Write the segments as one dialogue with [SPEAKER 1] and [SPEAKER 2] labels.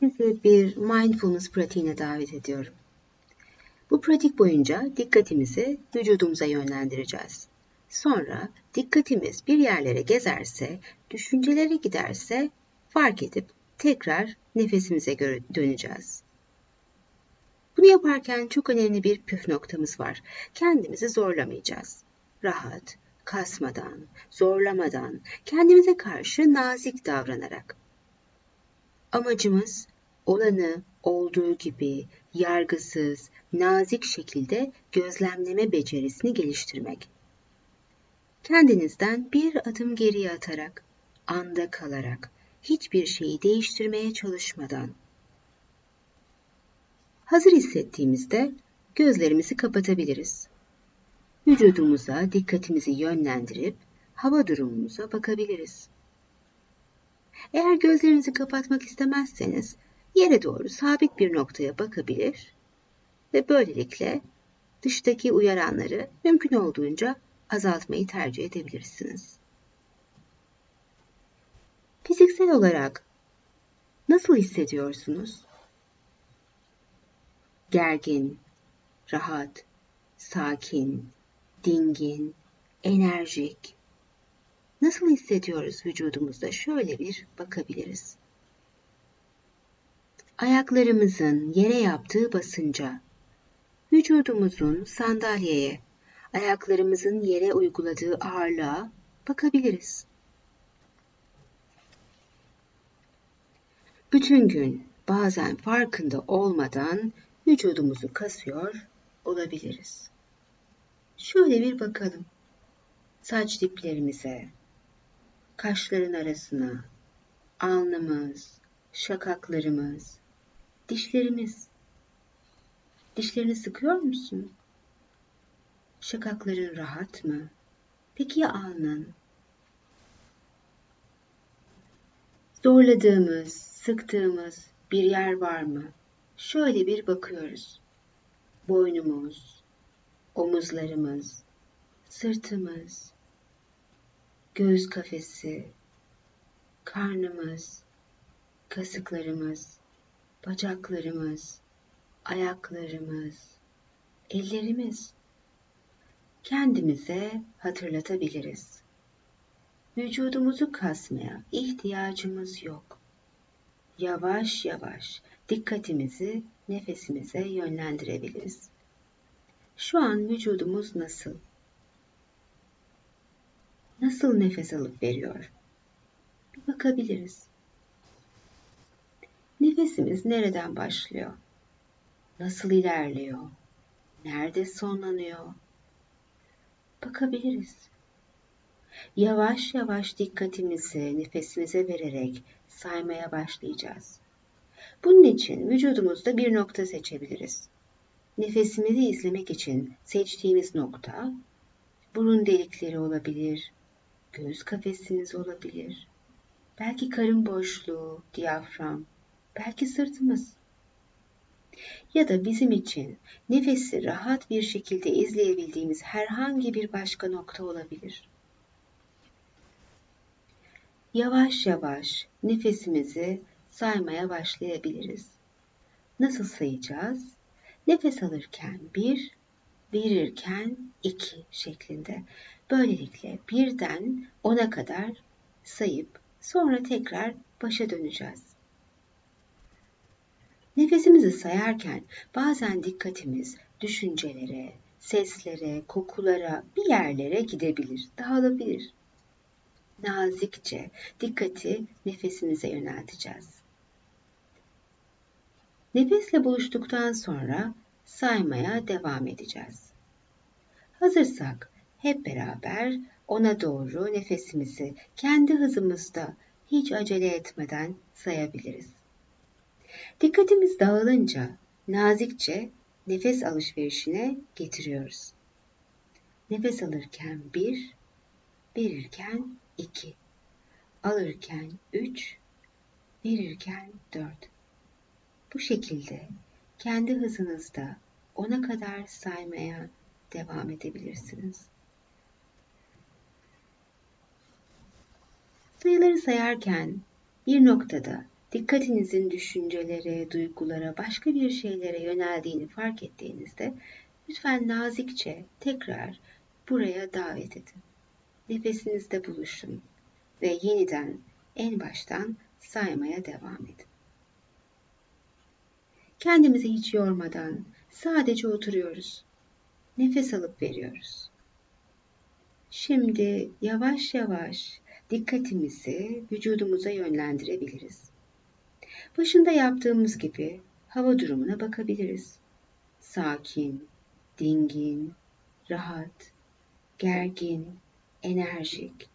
[SPEAKER 1] Sizi bir mindfulness pratiğine davet ediyorum. Bu pratik boyunca dikkatimizi vücudumuza yönlendireceğiz. Sonra dikkatimiz bir yerlere gezerse, düşüncelere giderse fark edip tekrar nefesimize göre döneceğiz. Bunu yaparken çok önemli bir püf noktamız var. Kendimizi zorlamayacağız. Rahat, kasmadan, zorlamadan, kendimize karşı nazik davranarak. Amacımız olanı olduğu gibi yargısız, nazik şekilde gözlemleme becerisini geliştirmek. Kendinizden bir adım geriye atarak, anda kalarak, hiçbir şeyi değiştirmeye çalışmadan. Hazır hissettiğimizde gözlerimizi kapatabiliriz. Vücudumuza dikkatimizi yönlendirip hava durumumuza bakabiliriz. Eğer gözlerinizi kapatmak istemezseniz yere doğru sabit bir noktaya bakabilir ve böylelikle dıştaki uyaranları mümkün olduğunca azaltmayı tercih edebilirsiniz. Fiziksel olarak nasıl hissediyorsunuz? Gergin, rahat, sakin, dingin, enerjik. Nasıl hissediyoruz vücudumuzda? Şöyle bir bakabiliriz. Ayaklarımızın yere yaptığı basınca, vücudumuzun sandalyeye, ayaklarımızın yere uyguladığı ağırlığa bakabiliriz. Bütün gün bazen farkında olmadan vücudumuzu kasıyor olabiliriz. Şöyle bir bakalım. Saç diplerimize, kaşların arasına, alnımız, şakaklarımız, dişlerimiz. Dişlerini sıkıyor musun? Şakakların rahat mı? Peki ya alnın? Zorladığımız, sıktığımız bir yer var mı? Şöyle bir bakıyoruz. Boynumuz, omuzlarımız, sırtımız, göğüs kafesi, karnımız, kasıklarımız, bacaklarımız, ayaklarımız, ellerimiz. Kendimize hatırlatabiliriz. Vücudumuzu kasmaya ihtiyacımız yok. Yavaş yavaş dikkatimizi nefesimize yönlendirebiliriz. Şu an vücudumuz nasıl? Nasıl nefes alıp veriyor? Bir bakabiliriz. Nefesimiz nereden başlıyor? Nasıl ilerliyor? Nerede sonlanıyor? Bakabiliriz. Yavaş yavaş dikkatimizi nefesimize vererek saymaya başlayacağız. Bunun için vücudumuzda bir nokta seçebiliriz. Nefesimizi izlemek için seçtiğimiz nokta burun delikleri olabilir, göğüs kafesiniz olabilir, belki karın boşluğu, diyafram, belki sırtımız. Ya da bizim için nefesi rahat bir şekilde izleyebildiğimiz herhangi bir başka nokta olabilir. Yavaş yavaş nefesimizi saymaya başlayabiliriz. Nasıl sayacağız? Nefes alırken bir, verirken iki şeklinde. Böylelikle birden ona kadar sayıp sonra tekrar başa döneceğiz. Nefesimizi sayarken bazen dikkatimiz düşüncelere, seslere, kokulara, bir yerlere gidebilir, dağılabilir. Nazikçe dikkati nefesimize yönelteceğiz. Nefesle buluştuktan sonra saymaya devam edeceğiz. Hazırsak hep beraber ona doğru nefesimizi kendi hızımızda hiç acele etmeden sayabiliriz. Dikkatimiz dağılınca nazikçe nefes alışverişine getiriyoruz. Nefes alırken bir, verirken iki, alırken üç, verirken dört. Bu şekilde kendi hızınızda ona kadar saymaya devam edebilirsiniz. Sayıları sayarken bir noktada dikkatinizin düşüncelere, duygulara, başka bir şeylere yöneldiğini fark ettiğinizde lütfen nazikçe tekrar buraya davet edin. Nefesinizde buluşun ve yeniden en baştan saymaya devam edin. Kendimizi hiç yormadan sadece oturuyoruz. Nefes alıp veriyoruz. Şimdi yavaş yavaş dikkatimizi vücudumuza yönlendirebiliriz. Başında yaptığımız gibi hava durumuna bakabiliriz. Sakin, dingin, rahat, gergin, enerjik.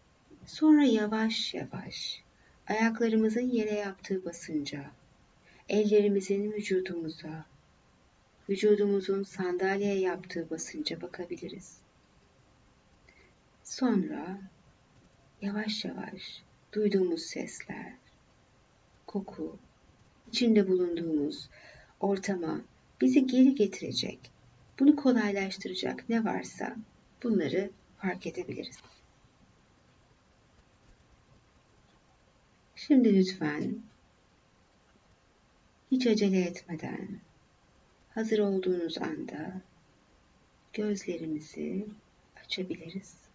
[SPEAKER 1] Sonra yavaş yavaş ayaklarımızın yere yaptığı basınca, ellerimizin vücudumuza, vücudumuzun sandalyeye yaptığı basınca bakabiliriz. Sonra yavaş yavaş duyduğumuz sesler, koku, içinde bulunduğumuz ortama bizi geri getirecek, bunu kolaylaştıracak ne varsa bunları fark edebiliriz. Şimdi lütfen hiç acele etmeden hazır olduğunuz anda gözlerimizi açabiliriz.